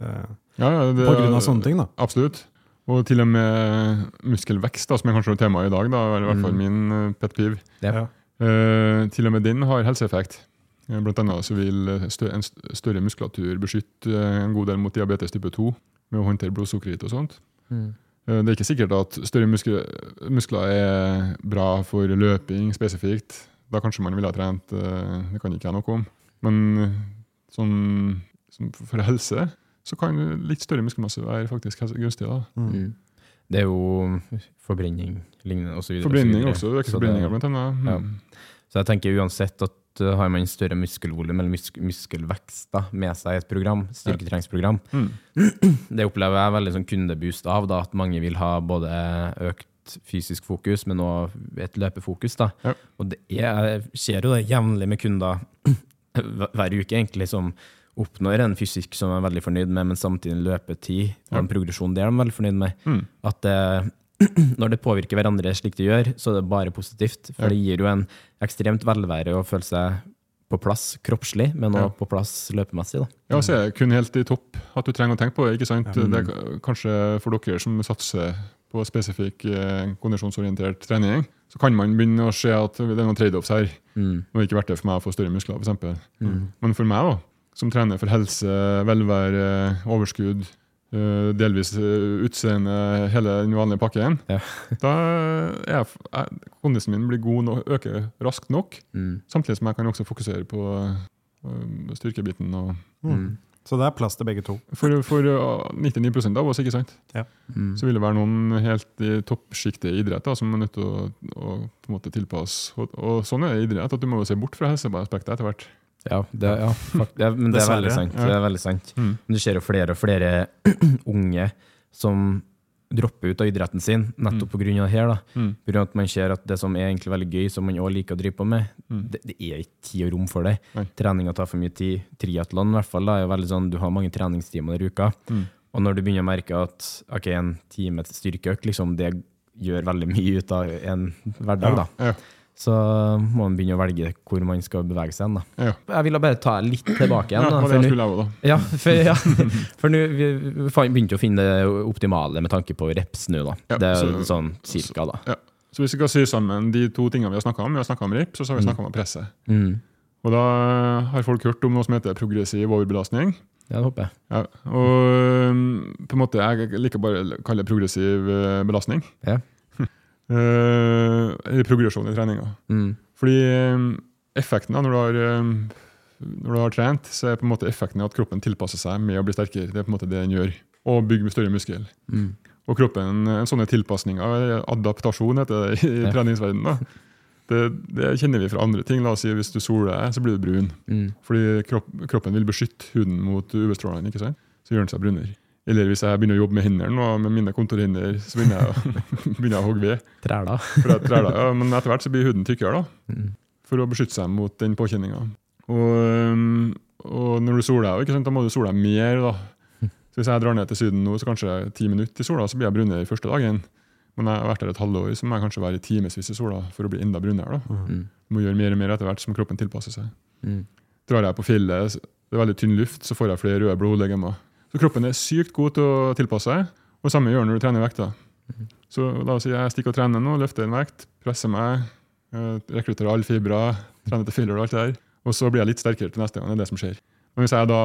eh, Ja, ja, det- På grunn av sånne ting, da. Absolutt. Og til og med muskelvekst, da, som er kanskje temaet i dag, da, er i hvert fall Mm. min eh, pet peeve. Ja. Eh, til og med den har helseeffekt. Eh, Blant annet så vil en større muskulatur beskytte en god del mot diabetes type 2 med å håndtere blodsukkerhit og sånt. Mm. Eh, Det er ikke sikkert at større muskler, muskler er bra for løping spesifikt. Da kanskje man ville ha trent, det kan ikke jeg noe om. Men sånn, sånn for helse så kan litt større muskelmasse være faktisk gunstig. da. Mm. Det er jo forbrenning lignende osv. Forbrenning også, øker forbrenninga blant annet. Ja. Så jeg tenker uansett at uh, har man større muskelvolum eller musk muskelvekst da, med seg i et program, styrketreningsprogram, Mm. [CLEARS THROAT] det opplever jeg veldig sånn kundeboost av, da, at mange vil ha både økt fysisk fokus, men òg et løpefokus. Da. Ja. Og det er, jeg ser jo det jevnlig med kunder hver- [CLEARS THROAT] hver uke, egentlig, som oppnår en fysikk som de er veldig fornøyd med, men samtidig en løpetid og en progresjon det er de veldig fornøyd med. Mm. At det, [CLEARS THROAT] når det påvirker hverandre slik det gjør, så er det bare positivt. For Ja. det gir jo en ekstremt velvære å føle seg på plass kroppslig, men Ja. på plass løpemessig. da. Ja, så er det kun helt i topp at du trenger å tenke på det. ikke sant? Det er kanskje for dere som satser på spesifikk eh, kondisjonsorientert trening, så kan man begynne å se at det er noen trade-offs her. Mm. Det har ikke vært det for meg å få større muskler, f.eks. Men for meg, da, som trener for helse, velvære, overskudd, eh, delvis eh, utseende, hele den vanlige pakken, Ja. [LAUGHS] da er jeg, kondisen min blir god og øker raskt nok, Mm. samtidig som jeg kan også fokusere på eh, styrkebiten. og Så det er plass til begge to. for, for uh, 99 av oss, ikke sant? Mm. Så vil det være noen helt i toppsjiktet i idrett da, som er nødt til å, å på en måte tilpasse. Og, og sånn er det i idrett, at du må jo se bort fra helseaspektet etter hvert. Ja, det, ja fakt, det, men det er veldig sant. Det er veldig sant. Mm. Men du ser jo flere og flere [CLEARS THROAT] unge som dropper ut av idretten sin nettopp på grunn av det her. da. Mm. På grunn av at man ser at det som er egentlig veldig gøy, som man også liker å drive på med, det, det er ikke tid og rom for det. Nei. Treninga tar for mye tid. Triatlon i hvert fall, da, er veldig sånn, du har mange treningstimer i uka. Mm. Og når du begynner å merke at ok, en time til styrkeøkt, liksom, det gjør veldig mye ut av en hverdag, da. Ja, så må man begynne å velge hvor man skal bevege seg hen. ja. Jeg ville bare ta litt tilbake igjen. da, ja, for jeg også, da. ja, for, ja, for nå vi begynte å finne det optimale med tanke på reps nå, da. Ja, det er så- sånn cirka, da. Ja. Så hvis vi skal sy sammen de to tingene vi har snakka om, vi har snakka om rips, og så har vi snakka om presse Mm. Og da har folk hørt om noe som heter progressiv overbelastning. Ja, det håper jeg. Ja, og um, på en måte, jeg liker bare å kalle det progressiv eh, belastning. Ja. [LAUGHS] Eh, Eller progresjon i treninga. Mm. Fordi um, effekten da, når du, har, um, når du har trent, så er på en måte effekten at kroppen tilpasser seg med å bli sterkere. Det er på en måte det den gjør. Og bygger større muskel. Mm. Og kroppen, en sånne tilpasninger, adaptasjon heter det i [LAUGHS] Ja. treningsverdenen. Det, det kjenner vi fra andre ting. La oss si Hvis du soler deg, så blir du brun. Mm. Fordi kropp, kroppen vil beskytte huden mot UV-strålene. Så gjør den seg brunere. Eller hvis jeg begynner å jobbe med hendene nå, med mine kontorhender, så begynner jeg, [LAUGHS] begynner jeg å hogge ved. Træla. Træler, ja, men etter hvert så blir huden tykkere, da. Mm. For å beskytte seg mot den påkjenninga. Og, og når du soler deg, da må du sole deg mer. da. Så Hvis jeg drar ned til Syden nå, så kanskje ti minutter i sola, så blir jeg brunere første dagen. Men jeg har vært der et halvår, så må jeg kanskje være i timevis i sola for å bli enda brunere. da. Mm. Må gjøre mer og mer etter hvert som kroppen tilpasser seg. Mm. Drar jeg på fjellet, det er veldig tynn luft, så får jeg flere røde blodlegemer. Så kroppen er sykt god til å tilpasse seg, og det samme gjør når du trener vekt. Så la oss si jeg stikker og trener nå, løfter en vekt, presser meg, eh, rekrutterer alle fibre, trener til filler og alt det der, og så blir jeg litt sterkere til neste gang. Det er det som skjer. Men hvis jeg da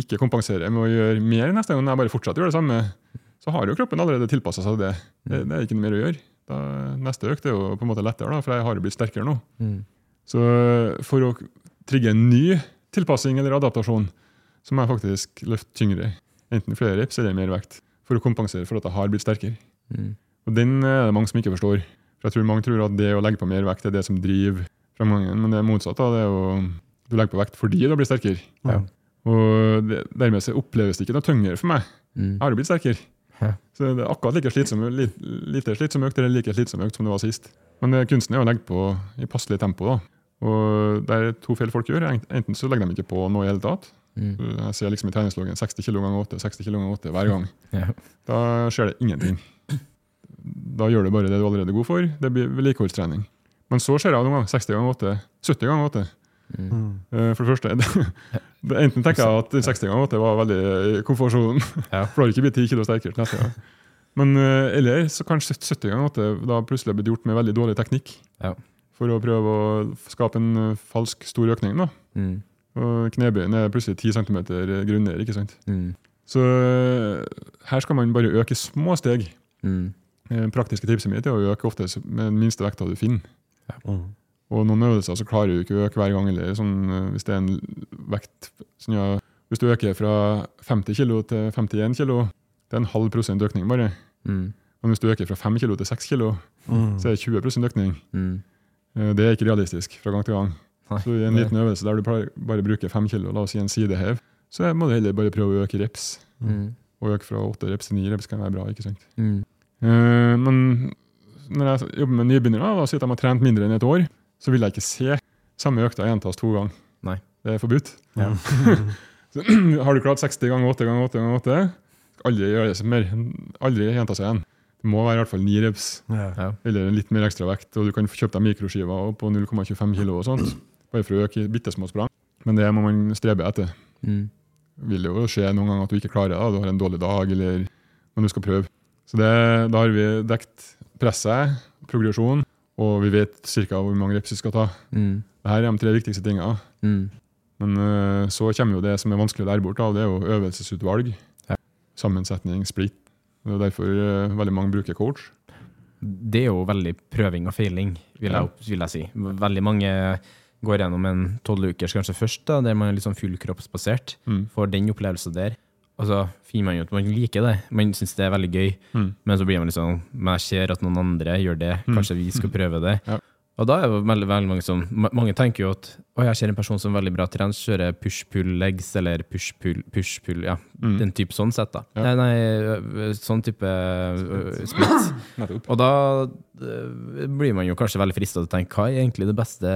ikke kompenserer med å gjøre mer neste gang, jeg bare fortsetter å gjøre det samme, så har jo kroppen allerede tilpassa seg det. det. Det er ikke noe mer å gjøre. Da, neste økt er jo på en måte lettere, da, for jeg har jo blitt sterkere nå. Mm. Så for å trigge en ny tilpassing eller adaptasjon, så må jeg faktisk løfte tyngre. Enten flere reps eller mer vekt. For å kompensere for at jeg har blitt sterkere. Mm. Og den er det mange som ikke forstår. For jeg tror Mange tror at det å legge på mer vekt er det som driver framgangen, men det er motsatt. da, det er jo, Du legger på vekt fordi du blir sterkere. Ja. Og det, Dermed så oppleves det ikke noe tyngre for meg. Mm. Jeg har jo blitt sterkere. Så det er akkurat like slitsom, li, lite slitsom økt eller like slitsom økt som det var sist. Men det, kunsten er å legge på i passelig tempo. da. Og det er to feil folk gjør. Enten så legger de ikke på noe i hele tatt. Mm. Jeg ser liksom i treningsloggen 60 kg ganger 8, 60 kg ganger 8 hver gang. [LAUGHS] Ja. Da skjer det ingenting. Da gjør du bare det du allerede er god for. Det blir vedlikeholdstrening. Men så skjer det noen ganger 60 ganger 8, 70 ganger 8. Mm. Eh, For det første, [LAUGHS] enten tenker jeg at 60 ganger 8 var veldig i komfortsonen, Ja. for da har du ikke blitt 10 kilo sterkere neste gang. Men eh, eller så kan 70 ganger 8 da plutselig blitt gjort med veldig dårlig teknikk. Ja. For å prøve å skape en eh, falsk stor økning. da. Mm. Og knebøyen er plutselig 10 cm grunnere. ikke sant? Mm. Så eh, her skal man bare øke små steg. Mm. Eh, Praktiske tipset mitt er å øke ofte med den minste vekta du finner. Mm. Og noen øvelser så klarer du ikke å øke hver gang. eller sånn, eh, Hvis det er en vekt sånn, ja, Hvis du øker fra 50 kg til 51 kg, det er en halv prosent økning bare. Mm. Men hvis du øker fra 5 kg til 6 kg, Mm. så er det 20 økning. Mm. Det er ikke realistisk fra gang til gang. Nei, Så i en liten øvelse der du bare bruker 5 kilo, la oss si en sidehev, så må du heller bare prøve å øke reps. Mm. Og øke fra 8 reps til 9 reps kan være bra. ikke sant? Mm. Eh, men når jeg jobber med nybegynnere, sier at de har trent mindre enn et år, så vil jeg ikke se samme økta gjentas to ganger. Nei. Det er forbudt. Ja. [LAUGHS] Så, [CLEARS THROAT] har du klart 60 ganger 8 ganger 8 ganger 8, aldri gjøre det mer. Aldri gjenta seg igjen. Det må være i hvert fall 9 reps, Ja. Eller litt mer ekstra vekt. Og du kan få kjøpt deg mikroskiver på 0,25 kilo og sånt. Bare for å øke bitte små sprang. Men det må man strebe etter. Mm. vil jo skje noen ganger at du ikke klarer det. Du har en dårlig dag, eller men du skal prøve. Så det, da har vi dekt presset, progresjon, og vi vet ca. hvor mange reps vi skal ta. Mm. Dette er de tre viktigste tingene. Mm. Men øh, så kommer jo det som er vanskelig å lære bort, da, det er jo øvelsesutvalg. Ja. Sammensetning, split. Det er derfor øh, veldig mange bruker coach. Det er jo veldig prøving og feiling, vil Ja. vil jeg si. Veldig mange går gjennom en tolvukers kanskje først, da, der man er litt sånn fullkroppsbasert. Mm. Får den opplevelsen der. Og så finner man jo at man liker det. Man syns det er veldig gøy. Mm. Men så blir man litt sånn Men jeg ser at noen andre gjør det, kanskje vi skal [LAUGHS] prøve det. Ja. Og da er det veldig, veldig mange som Mange tenker jo at å, jeg ser en person som er veldig bra trent, kjører push-pull legs eller push-pull push-pull, ja. Mm. Den type sånn sett, da. Ja. Nei, nei, sånn type ø, split. Og da blir man jo kanskje veldig frista til å tenke hva er egentlig det beste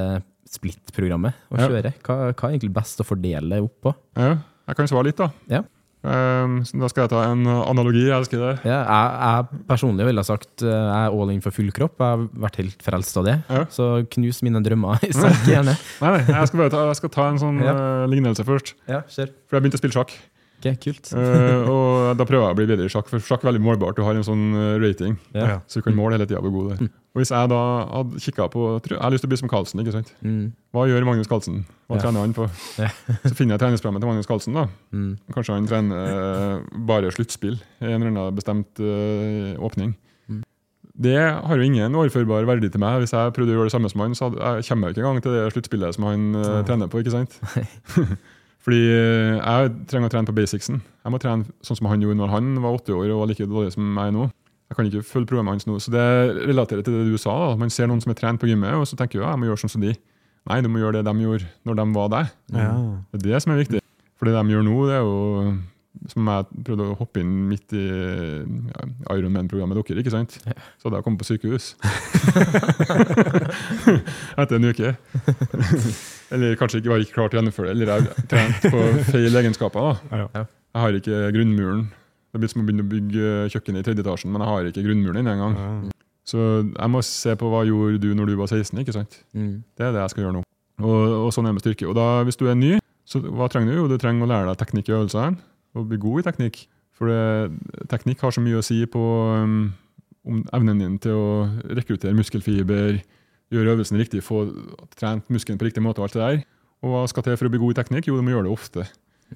split-programmet å kjøre? Hva, hva er egentlig best å fordele opp på? Ja, jeg kan svare litt, da. Ja. Um, så da skal jeg ta en analogi. Jeg elsker det. Ja, jeg, jeg personlig ville sagt uh, jeg er all in for full kropp. Jeg har vært helt frelst av det. Ja. Så knus mine drømmer i sak, gjerne. [LAUGHS] Nei, nei, jeg skal ta, jeg skal ta en sånn Ja. øh, lignelse først. Ja, kjør. For jeg begynte å spille sjakk. Ok, kult. uh, og da prøver jeg å bli bedre i sjakk, for sjakk er veldig målbart. Du har en sånn eh, rating, Ja. så du kan måle hele tida hvor god du er. Og hvis jeg da hadde kikka på tror- Jeg har lyst til å bli som Carlsen, ikke sant? Mm. Hva gjør Magnus Carlsen? Hva Ja. trener han på? Så finner jeg treningsprogrammet til Magnus Carlsen. da. Mm. Kanskje han trener bare sluttspill i en eller annen bestemt uh, åpning. Mm. Det har jo ingen overførbar verdi til meg. Hvis jeg prøvde å gjøre det samme som han, så hadde, jeg kommer jeg ikke engang til det sluttspillet som han uh, trener på. ikke sant? [LAUGHS] Fordi eh, jeg trenger å trene på basicsen. Jeg må trene sånn som han gjorde når han var 80 år og var like dårlig som jeg er nå. Jeg kan ikke følge programmet hans nå. Så det relaterer til det du sa. da. Man ser noen som er trent på gymmet, og så tenker du ja, jeg må gjøre sånn som de. Nei, du må gjøre det de gjorde når de var deg. Ja. Det er det som er viktig. For det de gjør nå, det er jo som jeg prøvde å hoppe inn midt i Ironman-programmet dere, ikke sant? Så hadde jeg kommet på sykehus. [LAUGHS] Etter en uke. [LAUGHS] eller kanskje ikke var ikke klar til å gjennomføre det, eller jeg trente trent på feil egenskaper. da. Jeg har ikke grunnmuren. Det blir som å begynne å bygge kjøkken i tredje etasjen, men jeg har ikke grunnmuren inne engang. Så jeg må se på hva gjorde du når du var 16, ikke sant? Mm. Det er det jeg skal gjøre nå. Og, og sånn er det med styrke. Og da, hvis du er ny, så hva trenger du? Jo, du trenger å lære deg teknikk i øvelsene, og bli god i teknikk. For det, teknikk har så mye å si på um, om evnen din til å rekruttere muskelfiber, gjøre øvelsen riktig, få trent muskelen på riktig måte og alt det der. Og hva skal til for å bli god i teknikk? Jo, du må gjøre det ofte.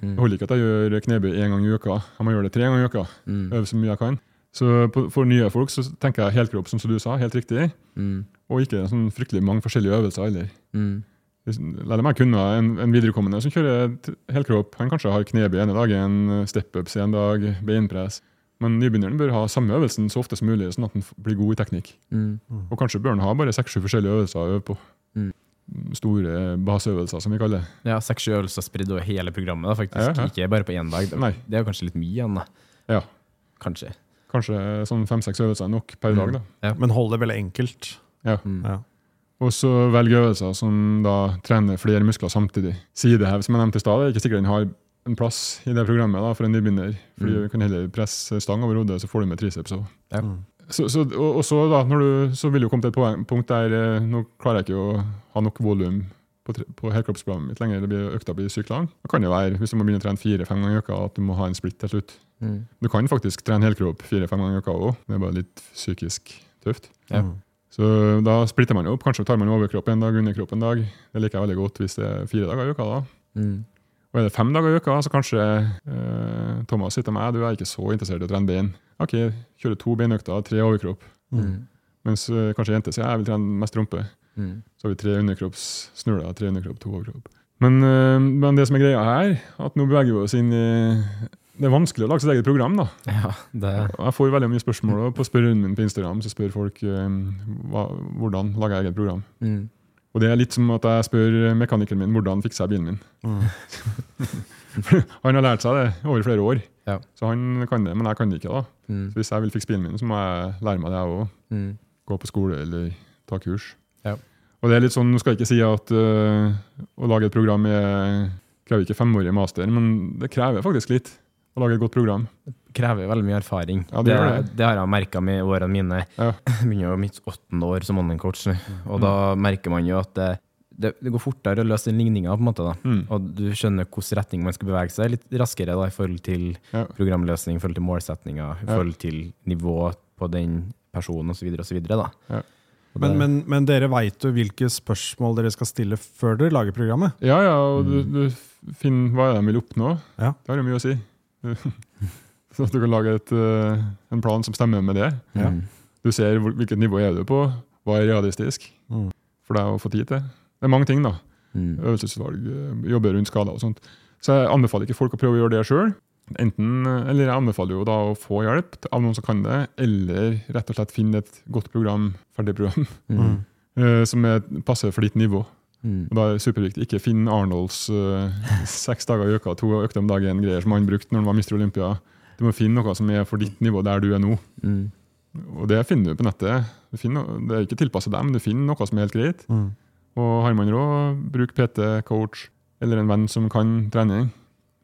Mm. Det holder ikke at jeg gjør knebøy én gang i uka. Jeg må gjøre det tre ganger i uka. Mm. Øve så mye jeg kan. Så på, for nye folk så tenker jeg helkropp, som du sa, helt riktig. Mm. Og ikke sånn fryktelig mange forskjellige øvelser heller. Mm. La meg kunne en, en viderekommende som kjører helkropp. Han kanskje har knebøy ene dagen, step-ups en dag, beinpress. Men nybegynneren bør ha samme øvelsen så ofte som mulig, sånn at han blir god i teknikk. Mm. Og kanskje bør han ha bare seks-sju forskjellige øvelser å øve på. Mm. Store baseøvelser, som vi kaller det. Ja, seks-sju øvelser spredd over hele programmet, da, faktisk. Ja, ja. Ikke bare på én dag. Det, det er jo kanskje litt mye igjen, da. Ja. Kanskje. Kanskje sånn fem-seks øvelser er nok per dag. da. Men hold det veldig enkelt. Ja. Mm. Ja. Og så velge øvelser som da trener flere muskler samtidig. Sidehev, som jeg nevnte i stad, er ikke sikkert den har en plass i det programmet da, for en nybegynner. Fordi Mm. du kan heller presse stang over hodet, så får du med triceps òg. Ja. Mm. Så, så, og, og så, da, når du, så vil du komme til et poeng, punkt der eh, nå klarer jeg ikke å ha nok volum på, på helkroppsprogrammet mitt lenger. Det blir, økta blir sykt lang. Det kan jo være, hvis du må begynne å trene fire-fem ganger i uka, at du må ha en splitt til slutt. Mm. Du kan faktisk trene helkropp fire-fem ganger i uka òg. Det er bare litt psykisk tøft. Ja. Mm. Så da splitter man opp. Kanskje tar man overkropp en dag, underkropp en dag. Det liker jeg veldig godt hvis det er fire dager i uka. da. Mm. Og er det fem dager i uka, så kanskje eh, Thomas sier til meg du er ikke så interessert i å trene bein. Ok, kjører to beinøkter, tre overkropp. Mm. Mens eh, kanskje jente sier jeg vil trene mest rumpe. Mm. Så har vi tre underkroppssnuler, tre underkropp, to overkropp. Men, eh, men det som er greia her, at nå beveger vi oss inn i Det er vanskelig å lage sitt eget program. da. [LAUGHS] Ja, det Jeg får veldig mye spørsmål på spørrerunden min på Instagram. Så spør folk eh, hva, hvordan lager jeg eget program. mm. Og det er litt som at jeg spør mekanikeren min hvordan fikser jeg bilen min. Mm. [LAUGHS] han har lært seg det over flere år, Ja. så han kan det, men jeg kan det ikke. da. Mm. Så Hvis jeg vil fikse bilen min, så må jeg lære meg det jeg òg. Mm. Gå på skole eller ta kurs. Ja. Og det er litt sånn, Nå skal jeg ikke si at uh, å lage et program er, krever ikke femårig master, men det krever faktisk litt å lage et godt program. Det Krever veldig mye erfaring. Ja, det det. det har jeg merka med årene mine. Ja. [LAUGHS] Jeg begynner jo mitt åttende år som online-coach, og og da merker man jo at det, det, det går fortere å løse den ligninga, på en måte. Mm. Og du skjønner hvilken retning man skal bevege seg litt raskere da, i forhold til Ja. programløsning, i forhold til målsetninger, i Ja. forhold til nivå på den personen osv. osv. Ja. Men, men, men dere veit jo hvilke spørsmål dere skal stille før dere lager programmet? Ja, ja, og du, du finner hva de vil oppnå. Ja. Det har jo mye å si. [LAUGHS] Så at du kan lage et, eh, en plan som stemmer med det. Ja. Du ser hvor, hvilket nivå er du på, hva er realistisk Mm. for deg å få tid til. Det er mange ting, da. Mm. Øvelsesvalg, eh, jobbe rundt skader og sånt. Så jeg anbefaler ikke folk å prøve å gjøre det sjøl. Eller jeg anbefaler jo da å få hjelp av noen som kan det, eller rett og slett finne et godt program, ferdig program, Mm. [LAUGHS] eh, som er, passer for ditt nivå. Mm. Og da er det superviktig. Ikke finn Arnolds uh, [LAUGHS] seks dager i uka, to økter om dagen, greier som han brukte når han var Mr. Olympia. Du må finne noe som er for ditt nivå der du er nå. Mm. Og det finner du på nettet. Du finner, det er ikke tilpasset dem, du finner noe som er helt greit. Mm. Og har man råd, bruk PT, coach eller en venn som kan trening.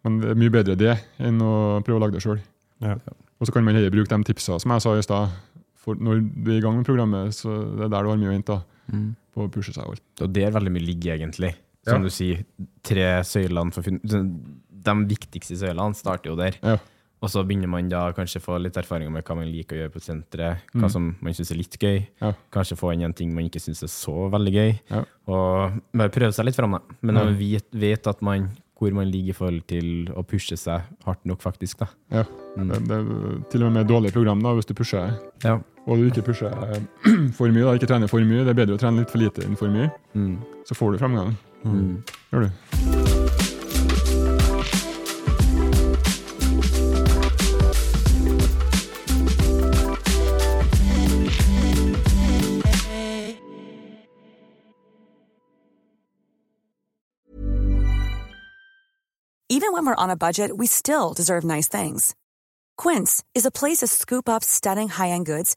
Men det er mye bedre det enn å prøve å lage det sjøl. Ja. Og så kan man heller bruke de tipsa som jeg sa i stad. Når du er i gang med programmet, så det er der du har mye å hente Mm. På å pushe seg. og det er veldig mye ligger, egentlig. Som Ja. du sier, tre søylene for De viktigste søylene starter jo der. Ja. Og så begynner man da kanskje få litt erfaringer med hva man liker å gjøre på senteret. Hva Mm. som man syns er litt gøy. Ja. Kanskje få inn en ting man ikke syns er så veldig gøy. Ja. Og bare prøve seg litt fram, da. Men når man vet, vet at man, hvor man ligger i forhold til å pushe seg hardt nok, faktisk. da. Ja. Mm. Det, det til og med dårlige program da, hvis du pusher. Ja. Og du ikke pusher [CLEARS THROAT] for mye, da, ikke trener for mye. Det er bedre å trene litt for lite enn for mye. Mm. Så får du fremgang. Mm. Gjør du. Even when we're on a budget, we still deserve nice things. Quince is a place to scoop up stunning high-end goods